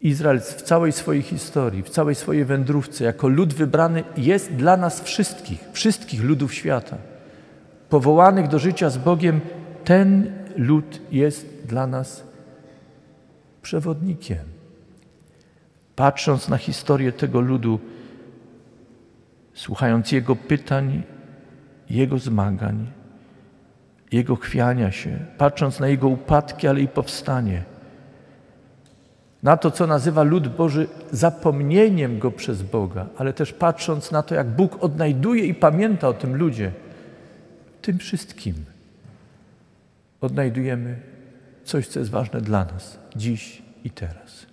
Izrael w całej swojej historii, w całej swojej wędrówce, jako lud wybrany, jest dla nas wszystkich, wszystkich ludów świata. Powołanych do życia z Bogiem, ten lud jest dla nas przewodnikiem. Patrząc na historię tego ludu, słuchając jego pytań, jego zmagań, jego chwiania się, patrząc na jego upadki, ale i powstanie, na to, co nazywa lud Boży zapomnieniem go przez Boga, ale też patrząc na to, jak Bóg odnajduje i pamięta o tym ludzie, tym wszystkim odnajdujemy coś, co jest ważne dla nas dziś i teraz.